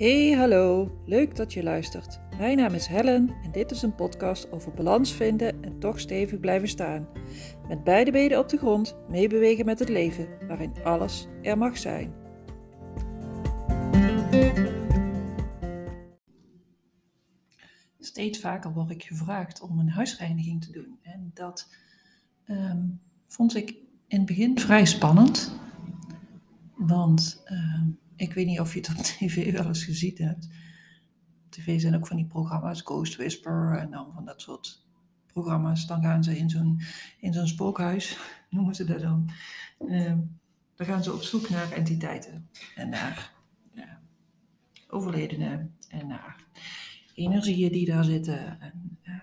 Hey, hallo. Leuk dat je luistert. Mijn naam is Helen en dit is een podcast over balans vinden en toch stevig blijven staan. Met beide benen op de grond, meebewegen met het leven, waarin alles er mag zijn. Steeds vaker word ik gevraagd om een huisreiniging te doen. En dat ehm, vond ik in het begin vrij spannend. Want ehm, ik weet niet of je het op tv wel eens gezien hebt. Tv zijn ook van die programma's, Ghost Whisper en dan van dat soort programma's. Dan gaan ze in zo'n, in zo'n spookhuis, noemen ze dat dan. Uh, dan gaan ze op zoek naar entiteiten en naar ja, overledenen en naar energieën die daar zitten. En, uh,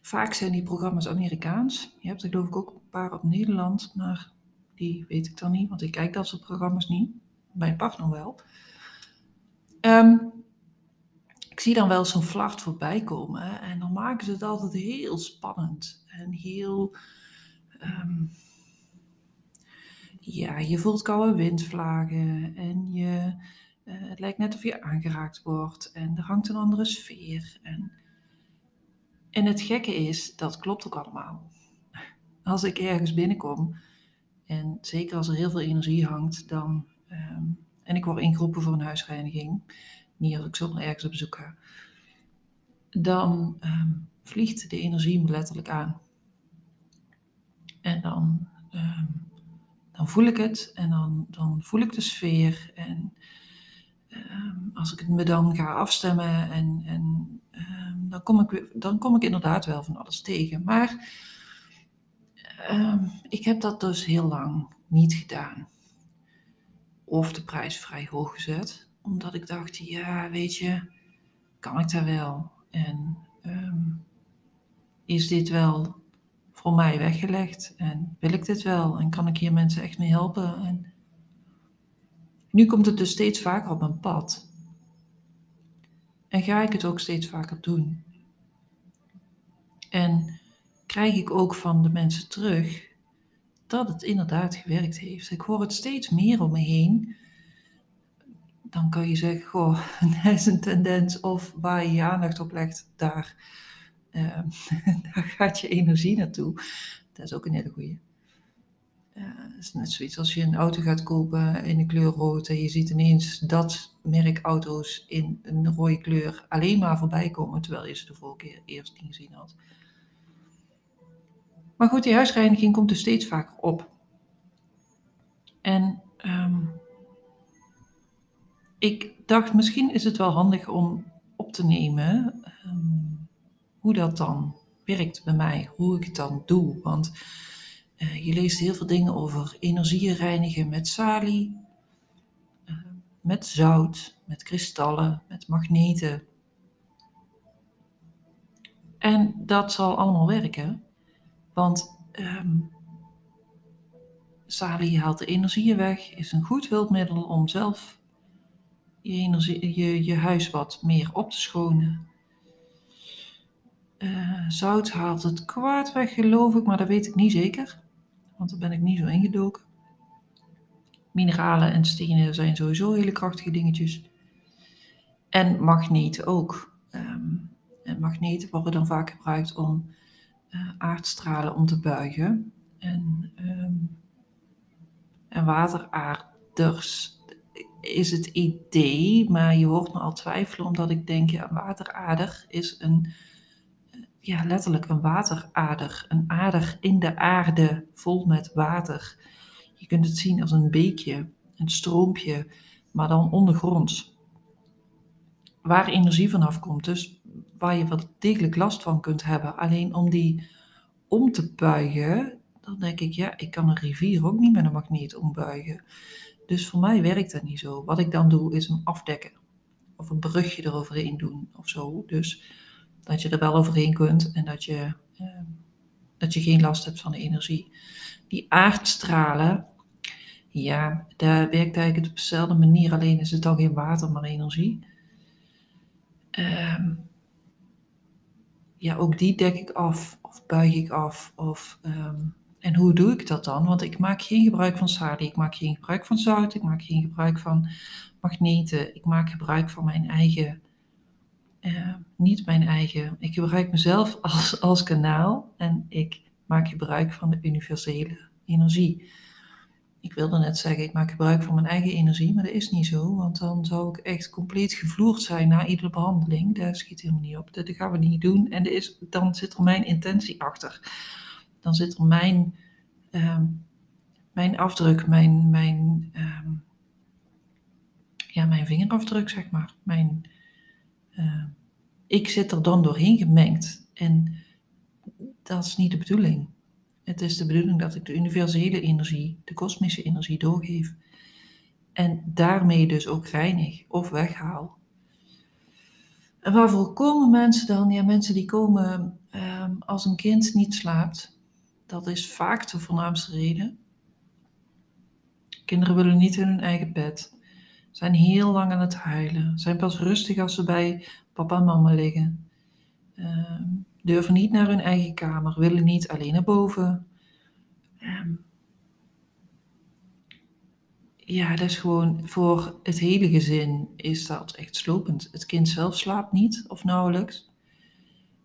vaak zijn die programma's Amerikaans. Je hebt er geloof ik ook een paar op Nederland, maar die weet ik dan niet, want ik kijk dat soort programma's niet mijn partner wel. Um, ik zie dan wel zo'n vlacht voorbij komen en dan maken ze het altijd heel spannend en heel. Um, ja, je voelt koude windvlagen en je, uh, het lijkt net of je aangeraakt wordt en er hangt een andere sfeer. En, en het gekke is, dat klopt ook allemaal. Als ik ergens binnenkom en zeker als er heel veel energie hangt, dan Ehm, en ik word ingeroepen voor een huisreiniging. Niet als ik zomaar ergens op bezoek ga. Dan ehm, vliegt de energie me letterlijk aan. En dan, ehm, dan voel ik het en dan, dan voel ik de sfeer. En als ik me dan ga afstemmen, en, en dan, kom ik, dan kom ik inderdaad wel van alles tegen. Maar ik heb dat dus heel lang niet gedaan of de prijs vrij hoog gezet. Omdat ik dacht, ja, weet je, kan ik daar wel? En ehm, is dit wel voor mij weggelegd? En wil ik dit wel? En kan ik hier mensen echt mee helpen? En nu komt het dus steeds vaker op mijn pad. En ga ik het ook steeds vaker doen. En krijg ik ook van de mensen terug dat het inderdaad gewerkt heeft. Ik hoor het steeds meer om me heen. Dan kan je zeggen, goh, dat is een tendens of waar je je aandacht op legt, daar, uh, daar gaat je energie naartoe. Dat is ook een hele goeie. Het is net zoiets als je een auto gaat kopen in de kleur rood en je ziet ineens dat merk auto's in een rode kleur alleen maar voorbij komen, terwijl je ze de vorige keer eerst niet gezien had. Maar goed, die huisreiniging komt dus steeds vaker op. En um, ik dacht, misschien is het wel handig om op te nemen um, hoe dat dan werkt bij mij, hoe ik het dan doe. Want uh, je leest heel veel dingen over energieën reinigen met salie, uh, met zout, met kristallen, met magneten. En dat zal allemaal werken. Want um, salie haalt de energieën weg, is een goed hulpmiddel om zelf je, energie, je, je huis wat meer op te schonen. Uh, zout haalt het kwaad weg, geloof ik, maar dat weet ik niet zeker. Want daar ben ik niet zo ingedoken. Mineralen en stenen zijn sowieso hele krachtige dingetjes. En magneten ook. Um, en magneten worden dan vaak gebruikt om aardstralen om te buigen. En, um, en wateraarders is het idee, maar je hoort me al twijfelen omdat ik denk, ja, een waterader is een, ja, letterlijk een waterader. Een ader in de aarde vol met water. Je kunt het zien als een beekje, een stroompje, maar dan ondergronds. Waar energie vanaf komt. Dus waar je wel degelijk last van kunt hebben. Alleen om die om te buigen, dan denk ik, ja, ik kan een rivier ook niet met een magneet ombuigen. Dus voor mij werkt dat niet zo. Wat ik dan doe, is hem afdekken. Of een brugje eroverheen doen of zo. Dus dat je er wel overheen kunt en dat je, eh, dat je geen last hebt van de energie. Die aardstralen, ja, daar werkt eigenlijk op dezelfde manier. Alleen is het dan geen water, maar energie. Um, ja, ook die dek ik af of buig ik af. Of, um, en hoe doe ik dat dan? Want ik maak geen gebruik van salie, ik maak geen gebruik van zout, ik maak geen gebruik van magneten. Ik maak gebruik van mijn eigen, uh, niet mijn eigen. Ik gebruik mezelf als, als kanaal en ik maak gebruik van de universele energie. Ik wilde net zeggen, ik maak gebruik van mijn eigen energie, maar dat is niet zo, want dan zou ik echt compleet gevloerd zijn na iedere behandeling. Daar schiet helemaal niet op. Dat gaan we niet doen en is, dan zit er mijn intentie achter. Dan zit er mijn, uh, mijn afdruk, mijn, mijn, uh, ja, mijn vingerafdruk, zeg maar. Mijn, uh, ik zit er dan doorheen gemengd en dat is niet de bedoeling. Het is de bedoeling dat ik de universele energie, de kosmische energie doorgeef. En daarmee dus ook reinig of weghaal. En waarvoor komen mensen dan? Ja, mensen die komen um, als een kind niet slaapt. Dat is vaak de voornaamste reden. Kinderen willen niet in hun eigen bed. Zijn heel lang aan het huilen. Zijn pas rustig als ze bij papa en mama liggen. Um, durven niet naar hun eigen kamer, willen niet alleen naar boven. Ehm, ja, dat is gewoon voor het hele gezin is dat echt slopend. Het kind zelf slaapt niet of nauwelijks.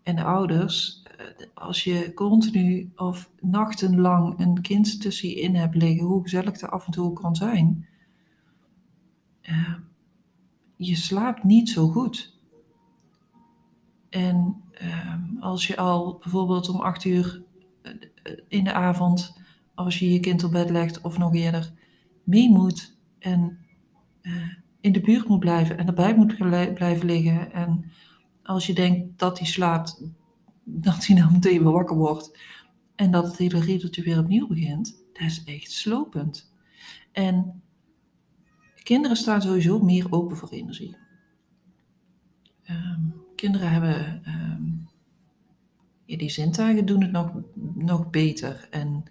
En de ouders, eh, als je continu of nachtenlang een kind tussen je in hebt liggen, hoe gezellig dat af en toe kan zijn, uh, je slaapt niet zo goed. En Ehm, als je al bijvoorbeeld om acht uur eh, in de avond, als je je kind op bed legt of nog eerder, mee moet en uh, in de buurt moet blijven en erbij moet blijven liggen. En als je denkt dat hij slaapt, dat hij dan meteen weer wakker wordt en dat het hele riedeltje weer opnieuw begint, dat is echt slopend. En kinderen staan sowieso meer open voor energie. Um, kinderen hebben, um, die zintuigen doen het nog, nog beter. En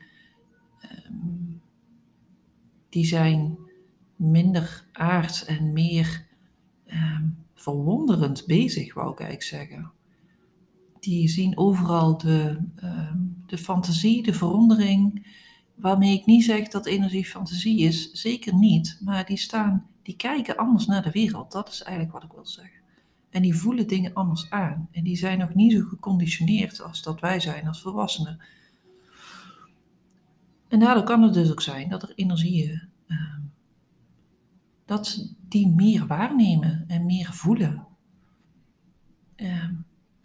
um, die zijn minder aard en meer um, verwonderend bezig, wou ik eigenlijk zeggen. Die zien overal de, de fantasie, de verwondering, waarmee ik niet zeg dat energie fantasie is, zeker niet. Maar die staan, die kijken anders naar de wereld. Dat is eigenlijk wat ik wil zeggen. En die voelen dingen anders aan. En die zijn nog niet zo geconditioneerd als dat wij zijn als volwassenen. En daardoor kan het dus ook zijn dat er energieën, uh, dat ze die meer waarnemen en meer voelen. Uh,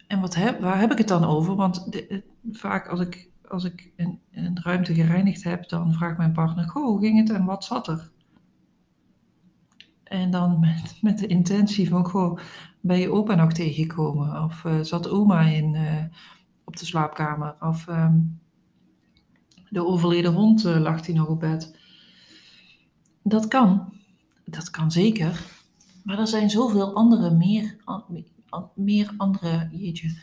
en wat waar heb ik het dan over? Want de, vaak als ik, als ik een, een, ruimte gereinigd heb, dan vraagt mijn partner, goh, hoe ging het en wat zat er? En dan met, met de intentie van, goh, ben je opa nog tegengekomen? Of uh, zat oma in, uh, op de slaapkamer? Of uh, de overleden hond uh, lag die nog op bed? Dat kan. Dat kan zeker. Maar er zijn zoveel andere, meer, meer andere jeetje,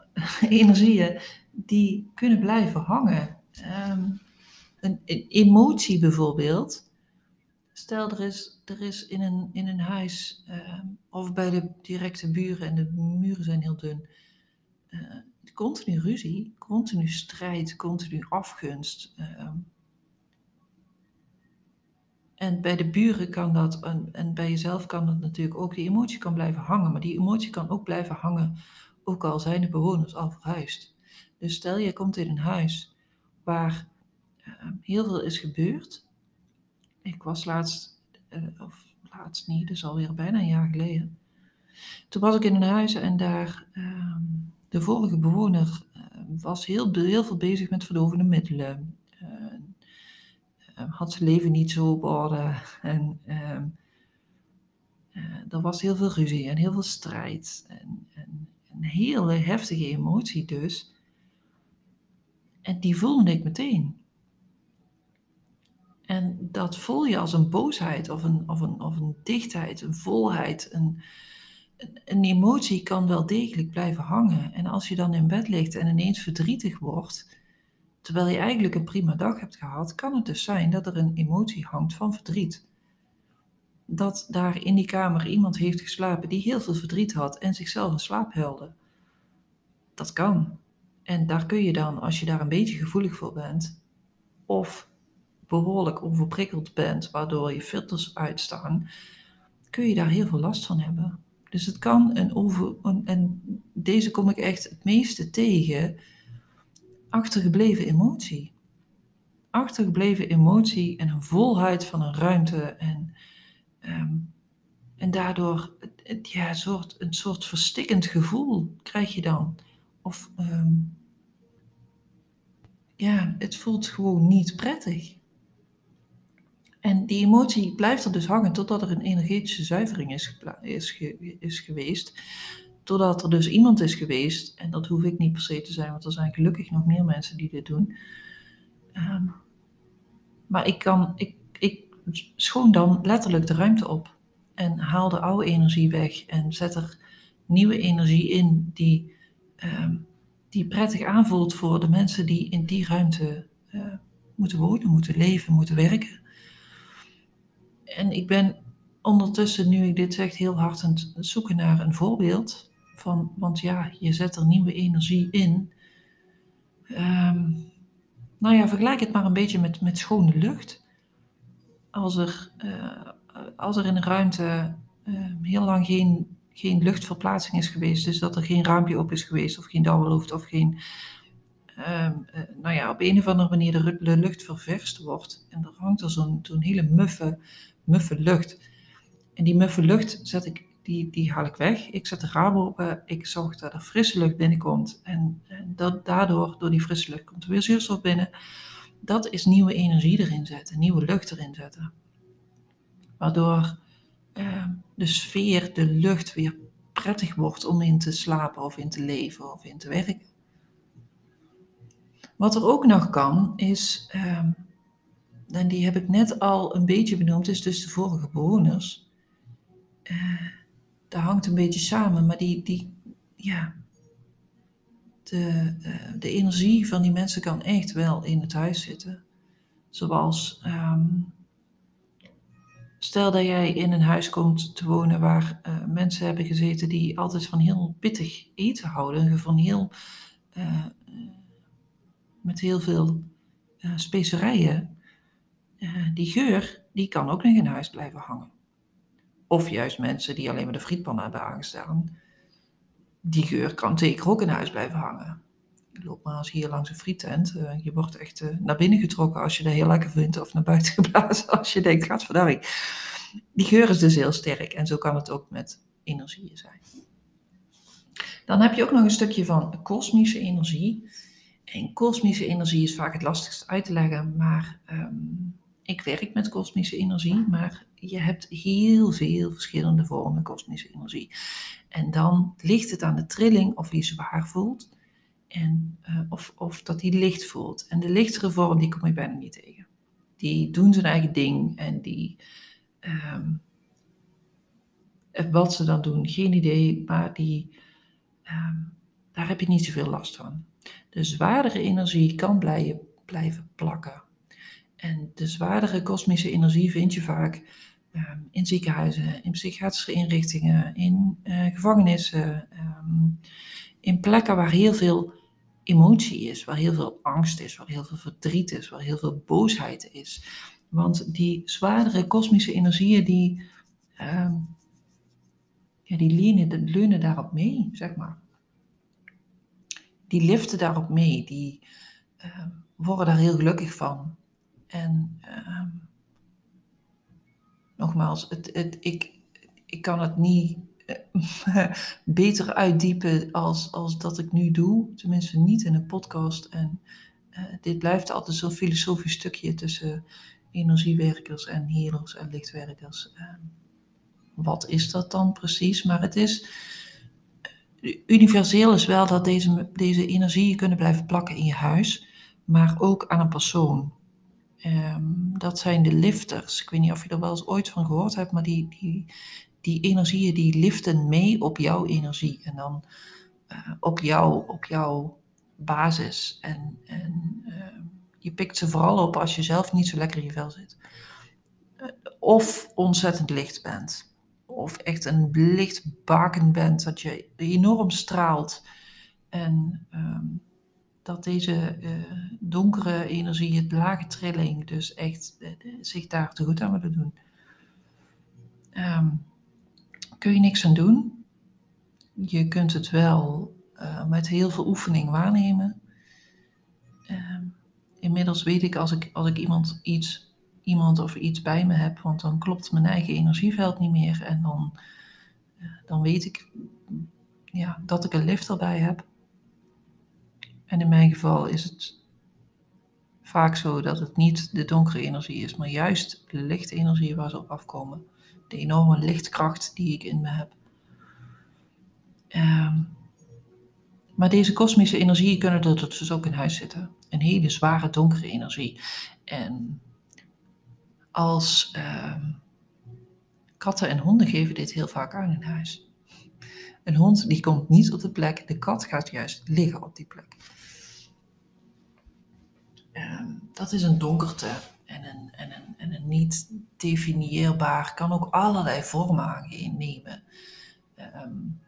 energieën die kunnen blijven hangen. Um, een, een emotie bijvoorbeeld Stel, er is, er is in, een, in een huis uh, of bij de directe buren en de muren zijn heel dun. Uh, continu ruzie, continu strijd, continu afgunst. Uh, en bij de buren kan dat, en, en, bij jezelf kan dat natuurlijk ook, die emotie kan blijven hangen. Maar die emotie kan ook blijven hangen, ook al zijn de bewoners al verhuisd. Dus stel je komt in een huis waar heel veel is gebeurd ik was laatst, uh, of laatst niet, dus alweer bijna een jaar geleden. Toen was ik in een huis en daar, uh, de vorige bewoner uh, was heel, heel veel bezig met verdovende middelen. had zijn leven niet zo op orde en ehm, er was heel veel ruzie en heel veel strijd. En, en een hele heftige emotie dus. En die voelde ik meteen. En dat voel je als een boosheid of een, of een, of een dichtheid, een volheid. Een, een emotie kan wel degelijk blijven hangen. En als je dan in bed ligt en ineens verdrietig wordt, terwijl je eigenlijk een prima dag hebt gehad, kan het dus zijn dat er een emotie hangt van verdriet. Dat daar in die kamer iemand heeft geslapen die heel veel verdriet had en zichzelf in slaap. Dat kan. En daar kun je dan, als je daar een beetje gevoelig voor bent, of behoorlijk overprikkeld bent, waardoor je filters uitstaan, kun je daar heel veel last van hebben. Dus het kan een over. En deze kom ik echt het meeste tegen. Achtergebleven emotie. Achtergebleven emotie en een volheid van een ruimte. En, ehm, en daardoor ja, een, soort, een soort verstikkend gevoel krijg je dan. Of ehm, ja, het voelt gewoon niet prettig. En die emotie blijft er dus hangen totdat er een energetische zuivering is, is, is geweest. Totdat er dus iemand is geweest, en dat hoef ik niet per se te zijn, want er zijn gelukkig nog meer mensen die dit doen. Ehm, maar ik kan, ik, ik schoon dan letterlijk de ruimte op en haal de oude energie weg en zet er nieuwe energie in die, ehm, die prettig aanvoelt voor de mensen die in die ruimte uh, moeten wonen, moeten leven, moeten werken en ik ben ondertussen, nu ik dit zeg, heel hard aan het zoeken naar een voorbeeld. Van, want ja, je zet er nieuwe energie in. Um, nou ja, vergelijk het maar een beetje met, met schone lucht. Als er, uh, als er in een ruimte uh, heel lang geen, geen luchtverplaatsing is geweest, dus dat er geen raampje op is geweest, of geen dauwlucht, of geen. Uh, nou ja, op een of andere manier de, lucht ververst wordt. En er hangt er zo'n zo'n hele muffe muffe lucht. En die muffe lucht zet ik, die, die haal ik weg. Ik zet de raam open. Ik zorg dat er frisse lucht binnenkomt. En, en dat, daardoor, door die frisse lucht, komt er weer zuurstof binnen. Dat is nieuwe energie erin zetten, nieuwe lucht erin zetten. Waardoor eh, de sfeer, de lucht weer prettig wordt om in te slapen of in te leven of in te werken. Wat er ook nog kan, is ehm, en die heb ik net al een beetje benoemd, is dus de vorige bewoners. Uh, dat hangt een beetje samen, maar die, die ja, de, uh, de energie van die mensen kan echt wel in het huis zitten. Zoals, um, stel dat jij in een huis komt te wonen waar uh, mensen hebben gezeten die altijd van heel pittig eten houden, van heel, met heel veel specerijen. Eh, die geur, die kan ook nog in huis blijven hangen. Of juist mensen die alleen maar de frietpan hebben aangestaan. Die geur kan zeker ook in huis blijven hangen. Loop maar eens hier langs een friettent. Uh, je wordt echt uh, naar binnen getrokken als je dat heel lekker vindt. Of naar buiten geblazen als je denkt, gaat verdarring. Die geur is dus heel sterk. En zo kan het ook met energieën zijn. Dan heb je ook nog een stukje van kosmische energie. En kosmische energie is vaak het lastigst uit te leggen. Maar um, ik werk met kosmische energie, maar je hebt heel veel verschillende vormen kosmische energie. En dan ligt het aan de trilling of die zwaar voelt en, uh, of, of dat die licht voelt. En de lichtere vorm, die kom je bijna niet tegen. Die doen zijn eigen ding en die, um, wat ze dan doen, geen idee, maar die, um, daar heb je niet zoveel last van. De zwaardere energie kan blijven, blijven plakken en de zwaardere kosmische energie vind je vaak ehm, in ziekenhuizen, in psychiatrische inrichtingen, in uh, gevangenissen, ehm, in plekken waar heel veel emotie is, waar heel veel angst is, waar heel veel verdriet is, waar heel veel boosheid is. Want die zwaardere kosmische energieën, die, um, ja, die leunen, leunen daarop mee, zeg maar. Die liften daarop mee, die worden daar heel gelukkig van. En uh, nogmaals, het, het, ik, ik kan het niet uh, beter uitdiepen als, als dat ik nu doe. Tenminste, niet in een podcast. En uh, dit blijft altijd zo'n filosofisch stukje tussen energiewerkers en healers en lichtwerkers. Ehm, wat is dat dan precies? Maar het is universeel is wel dat deze, deze energieën kunnen blijven plakken in je huis, maar ook aan een persoon. Um, dat zijn de lifters. Ik weet niet of je er wel eens ooit van gehoord hebt, maar die, die, die energieën die liften mee op jouw energie. En dan uh, op, jou, op jouw basis. En, en uh, je pikt ze vooral op als je zelf niet zo lekker in je vel zit. Uh, of ontzettend licht bent. Of echt een lichtbaken bent, dat je enorm straalt. En um, dat deze uh, donkere energie, het lage trilling, dus echt uh, zich daar te goed aan willen doen. Um, kun je niks aan doen. Je kunt het wel uh, met heel veel oefening waarnemen. Uh, inmiddels weet ik als ik, als ik iemand, iets, iemand of iets bij me heb, want dan klopt mijn eigen energieveld niet meer. En dan, dan weet ik ja, dat ik een lift erbij heb. En in mijn geval is het vaak zo dat het niet de donkere energie is, maar juist de lichte energie waar ze op afkomen. De enorme lichtkracht die ik in me heb. Um, maar deze kosmische energieën kunnen er dus ook in huis zitten. Een hele zware donkere energie. En als uh, katten en honden geven dit heel vaak aan in huis. Een hond die komt niet op de plek, de kat gaat juist liggen op die plek. Uh, dat is een donkerte en een, en een, en een niet definieerbaar, kan ook allerlei vormen aannemen. Um,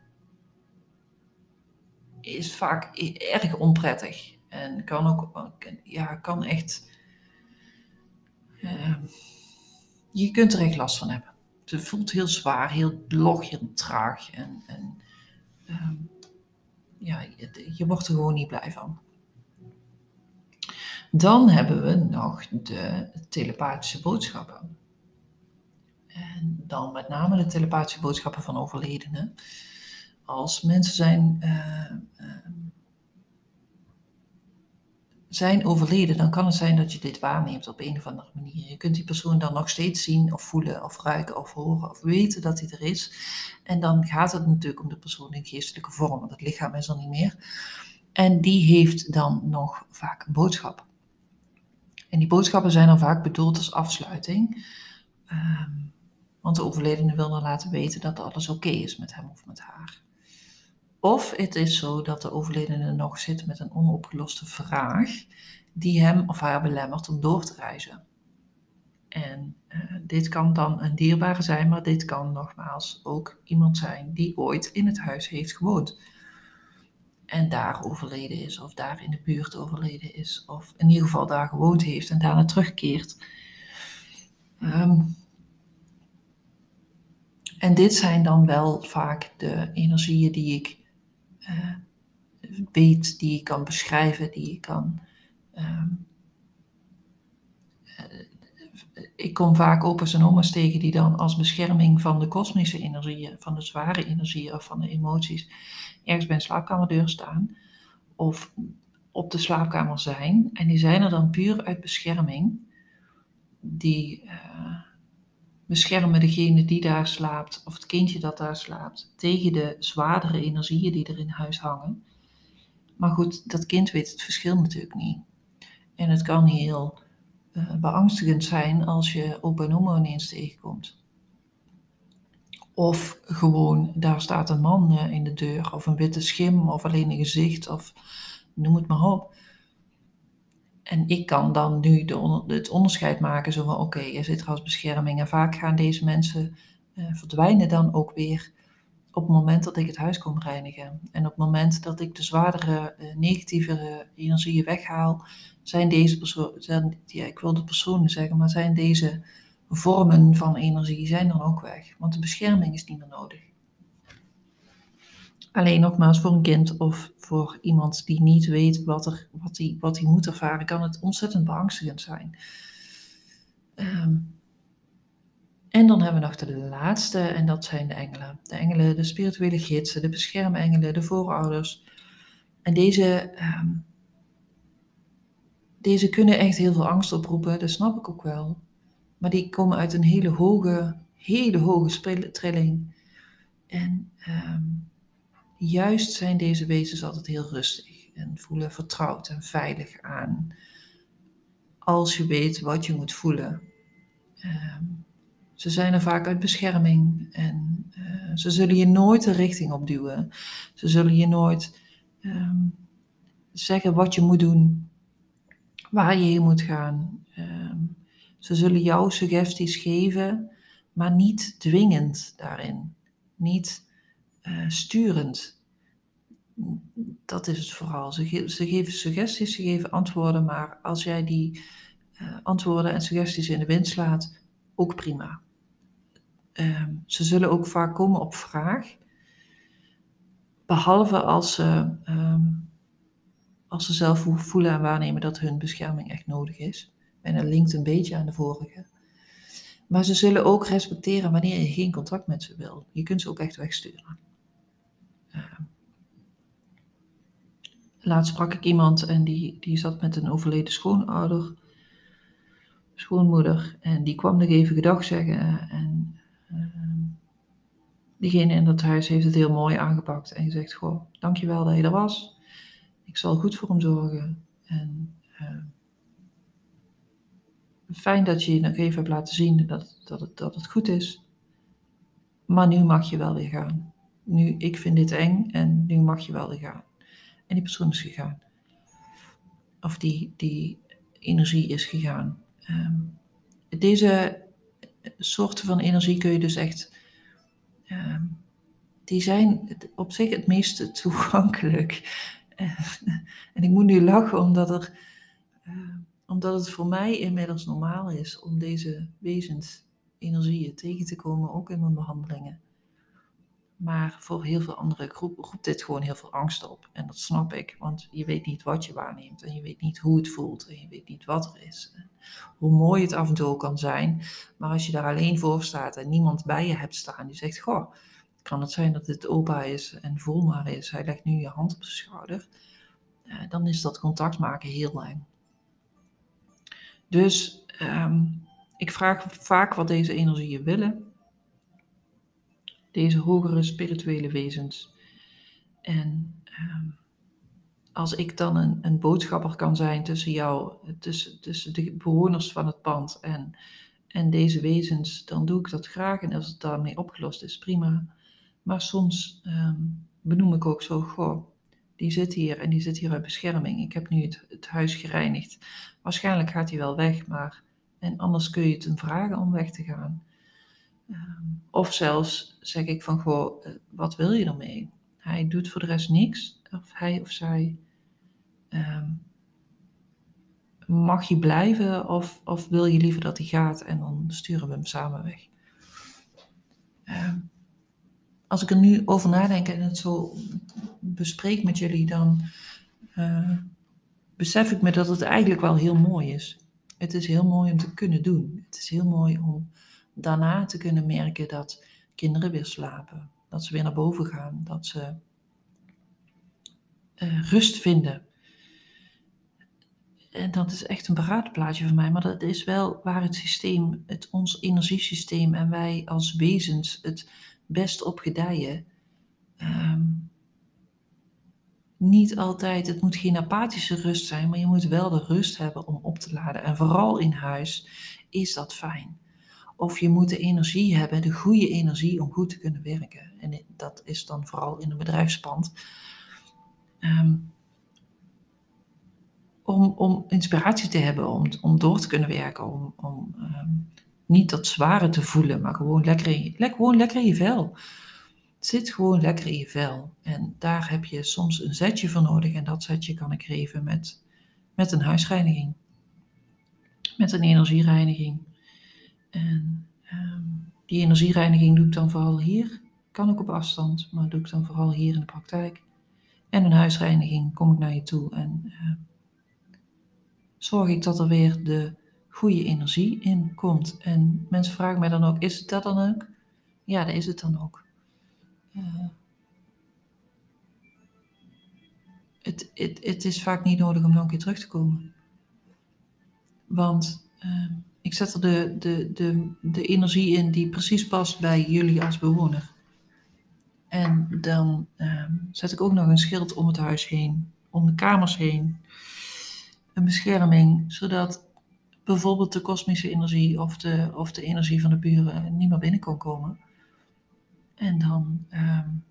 is vaak erg onprettig. En kan ook, ja, kan echt, uh, je kunt er echt last van hebben. Het voelt heel zwaar, heel log, heel traag. En, en ja, je, je wordt er gewoon niet blij van. Dan hebben we nog de telepathische boodschappen. En dan met name de telepathische boodschappen van overledenen als mensen zijn, uh, zijn overleden, dan kan het zijn dat je dit waarneemt op een of andere manier. Je kunt die persoon dan nog steeds zien of voelen of ruiken of horen of weten dat hij er is. En dan gaat het natuurlijk om de persoon in geestelijke vorm, want het lichaam is er niet meer. En die heeft dan nog vaak een boodschap. En die boodschappen zijn dan vaak bedoeld als afsluiting. Um, want de overledene wil dan laten weten dat alles oké is met hem of met haar. Of het is zo dat de overledene nog zit met een onopgeloste vraag die hem of haar belemmert om door te reizen. En uh, dit kan dan een dierbare zijn, maar dit kan nogmaals ook iemand zijn die ooit in het huis heeft gewoond. En daar overleden is, of daar in de buurt overleden is, of in ieder geval daar gewoond heeft en daarna terugkeert. Um, en dit zijn dan wel vaak de energieën die ik uh, weet, die je kan beschrijven, die je kan. Uh, ik kom vaak opa's en oma's tegen die dan als bescherming van de kosmische energieën, van de zware energieën of van de emoties, ergens bij een slaapkamerdeur staan of op de slaapkamer zijn. En die zijn er dan puur uit bescherming. Die, uh, beschermen degene die daar slaapt, of het kindje dat daar slaapt, tegen de zwaardere energieën die er in huis hangen. Maar goed, dat kind weet het verschil natuurlijk niet. En het kan heel uh, beangstigend zijn als je opa en oma ineens tegenkomt. Of gewoon, daar staat een man uh, in de deur, of een witte schim, of alleen een gezicht, of noem het maar op. En ik kan dan nu het onderscheid maken, zo van oké, okay, zit er als bescherming. En vaak gaan deze mensen uh, verdwijnen dan ook weer op het moment dat ik het huis kom reinigen. En op het moment dat ik de zwaardere, uh, negatievere energieën weghaal, zijn deze personen, ja, ik wil de personen zeggen, maar zijn deze vormen van energie zijn dan ook weg. Want de bescherming is niet meer nodig. Alleen nogmaals, voor een kind of voor iemand die niet weet wat, er, wat, hij, wat hij moet ervaren, kan het ontzettend beangstigend zijn. Um, en dan hebben we nog de laatste, en dat zijn de engelen. De engelen, de spirituele gidsen, de beschermengelen, de voorouders. En deze, um, deze kunnen echt heel veel angst oproepen, dat snap ik ook wel. Maar die komen uit een hele hoge, hele hoge trilling. En um, juist zijn deze wezens altijd heel rustig en voelen vertrouwd en veilig aan. Als je weet wat je moet voelen. Um, ze zijn er vaak uit bescherming en uh, ze zullen je nooit de richting opduwen. Ze zullen je nooit um, zeggen wat je moet doen, waar je heen moet gaan. Ze zullen jou suggesties geven, maar niet dwingend daarin. Niet uh, sturend. Dat is het vooral. Ze, ge ze, geven suggesties, ze geven antwoorden, maar als jij die uh, antwoorden en suggesties in de wind slaat, ook prima. ehm, ze zullen ook vaak komen op vraag. Behalve als ze, ehm, als ze zelf voelen en waarnemen dat hun bescherming echt nodig is. En dat linkt een beetje aan de vorige. Maar ze zullen ook respecteren wanneer je geen contact met ze wil. Je kunt ze ook echt wegsturen. Uh, laatst sprak ik iemand en die, die zat met een overleden schoonouder, schoonmoeder. En die kwam nog even gedag zeggen. En uh, diegene in dat huis heeft het heel mooi aangepakt. En zegt, goh, dankjewel dat je er was. Ik zal goed voor hem zorgen. En uh, fijn dat je je nog even hebt laten zien dat, dat, het, dat het goed is. Maar nu mag je wel weer gaan. Nu, ik vind dit eng en nu mag je wel weer gaan. En die persoon is gegaan. Of die, die energie is gegaan. Um, deze soorten van energie kun je dus echt. Um, die zijn op zich het meest toegankelijk. en ik moet nu lachen omdat er. Uh, omdat het voor mij inmiddels normaal is om deze wezens energieën tegen te komen, ook in mijn behandelingen. Maar voor heel veel andere groepen roept dit gewoon heel veel angst op. En dat snap ik, want je weet niet wat je waarneemt en je weet niet hoe het voelt en je weet niet wat er is. Hoe mooi het af en toe kan zijn, maar als je daar alleen voor staat en niemand bij je hebt staan die zegt, goh, kan het zijn dat dit opa is en voel maar is, hij legt nu je hand op zijn schouder, eh, dan is dat contact maken heel eng. Dus um, ik vraag vaak wat deze energieën willen. Deze hogere spirituele wezens. En um, als ik dan een, een, boodschapper kan zijn tussen jou, tussen, tussen de bewoners van het pand en, en deze wezens, dan doe ik dat graag. En als het daarmee opgelost is, prima. Maar soms um, benoem ik ook zo, goh, die zit hier en die zit hier uit bescherming. Ik heb nu het, huis gereinigd. Waarschijnlijk gaat hij wel weg, maar en anders kun je het hem vragen om weg te gaan. Um, of zelfs zeg ik van, goh, eh, wat wil je ermee? Hij doet voor de rest niks, of hij of zij. Um, mag je blijven of, of wil je liever dat hij gaat en dan sturen we hem samen weg? Um, als ik er nu over nadenk en het zo bespreek met jullie, dan uh, besef ik me dat het eigenlijk wel heel mooi is. Het is heel mooi om te kunnen doen. Het is heel mooi om daarna te kunnen merken dat kinderen weer slapen, dat ze weer naar boven gaan, dat ze uh, rust vinden. En dat is echt een paradeplaatje voor mij, maar dat is wel waar het systeem, het, ons energiesysteem en wij als wezens het best op gedijen. Um, niet altijd, het moet geen apathische rust zijn, maar je moet wel de rust hebben om op te laden. En vooral in huis is dat fijn. Of je moet de energie hebben, de goede energie om goed te kunnen werken. En dat is dan vooral in een bedrijfspand. Um, om, om inspiratie te hebben, om, om door te kunnen werken, om, om um, niet dat zware te voelen, maar gewoon lekker in, le gewoon lekker in je vel. Zit gewoon lekker in je vel. En daar heb je soms een zetje voor nodig. En dat zetje kan ik geven met, met een huisreiniging. Met een energiereiniging. En um, die energiereiniging doe ik dan vooral hier. Kan ook op afstand, maar doe ik dan vooral hier in de praktijk. En een huisreiniging kom ik naar je toe en uh, zorg ik dat er weer de goede energie in komt. En mensen vragen mij dan ook, is het dat dan ook? Ja, dat is het dan ook. Uh, het, het, het is vaak niet nodig om nog een keer terug te komen. Want uh, ik zet er de, de, de, de energie in die precies past bij jullie als bewoner. En dan uh, zet ik ook nog een schild om het huis heen, om de kamers heen. Een bescherming, zodat bijvoorbeeld de kosmische energie of de, of de energie van de buren niet meer binnen kan komen. En dan um,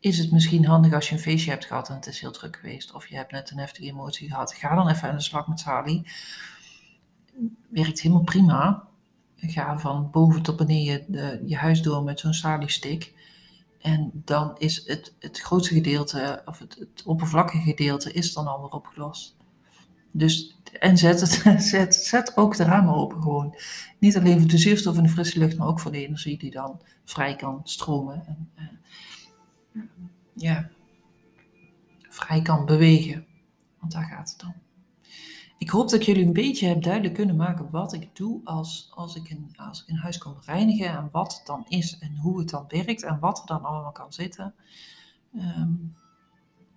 is het misschien handig als je een feestje hebt gehad en het is heel druk geweest. Of je hebt net een heftige emotie gehad. Ga dan even aan de slag met Sally. Werkt helemaal prima. Ga van boven tot beneden de, je huis door met zo'n Sally-stick. En dan is het, het grootste gedeelte, of het, het oppervlakkige gedeelte, is dan alweer opgelost. Dus, en zet, het, zet, zet ook de ramen open gewoon. Niet alleen voor de zuurstof en de frisse lucht, maar ook voor de energie die dan vrij kan stromen. En, uh, ja, vrij kan bewegen. Want daar gaat het om. Ik hoop dat jullie een beetje hebben duidelijk kunnen maken wat ik doe als, als, ik een, als ik een huis kom reinigen. En wat het dan is en hoe het dan werkt en wat er dan allemaal kan zitten. Um,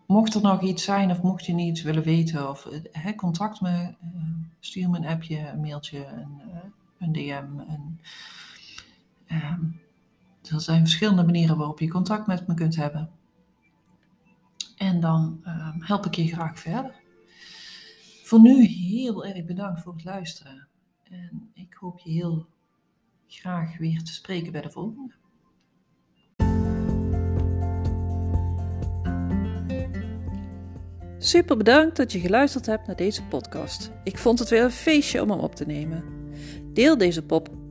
mocht er nog iets zijn of mocht je iets willen weten of contact me, uh, stuur me een appje, een mailtje, een, uh, een DM. Een, um, er zijn verschillende manieren waarop je contact met me kunt hebben. En dan um, help ik je graag verder. Voor nu heel erg bedankt voor het luisteren. En ik hoop je heel graag weer te spreken bij de volgende. Super bedankt dat je geluisterd hebt naar deze podcast. Ik vond het weer een feestje om hem op te nemen. Deel deze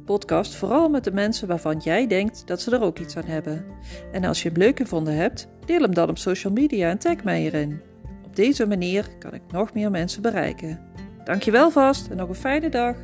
podcast vooral met de mensen waarvan jij denkt dat ze er ook iets aan hebben. En als je hem leuk gevonden hebt, deel hem dan op social media en tag mij erin. Op deze manier kan ik nog meer mensen bereiken. Dankjewel vast en nog een fijne dag.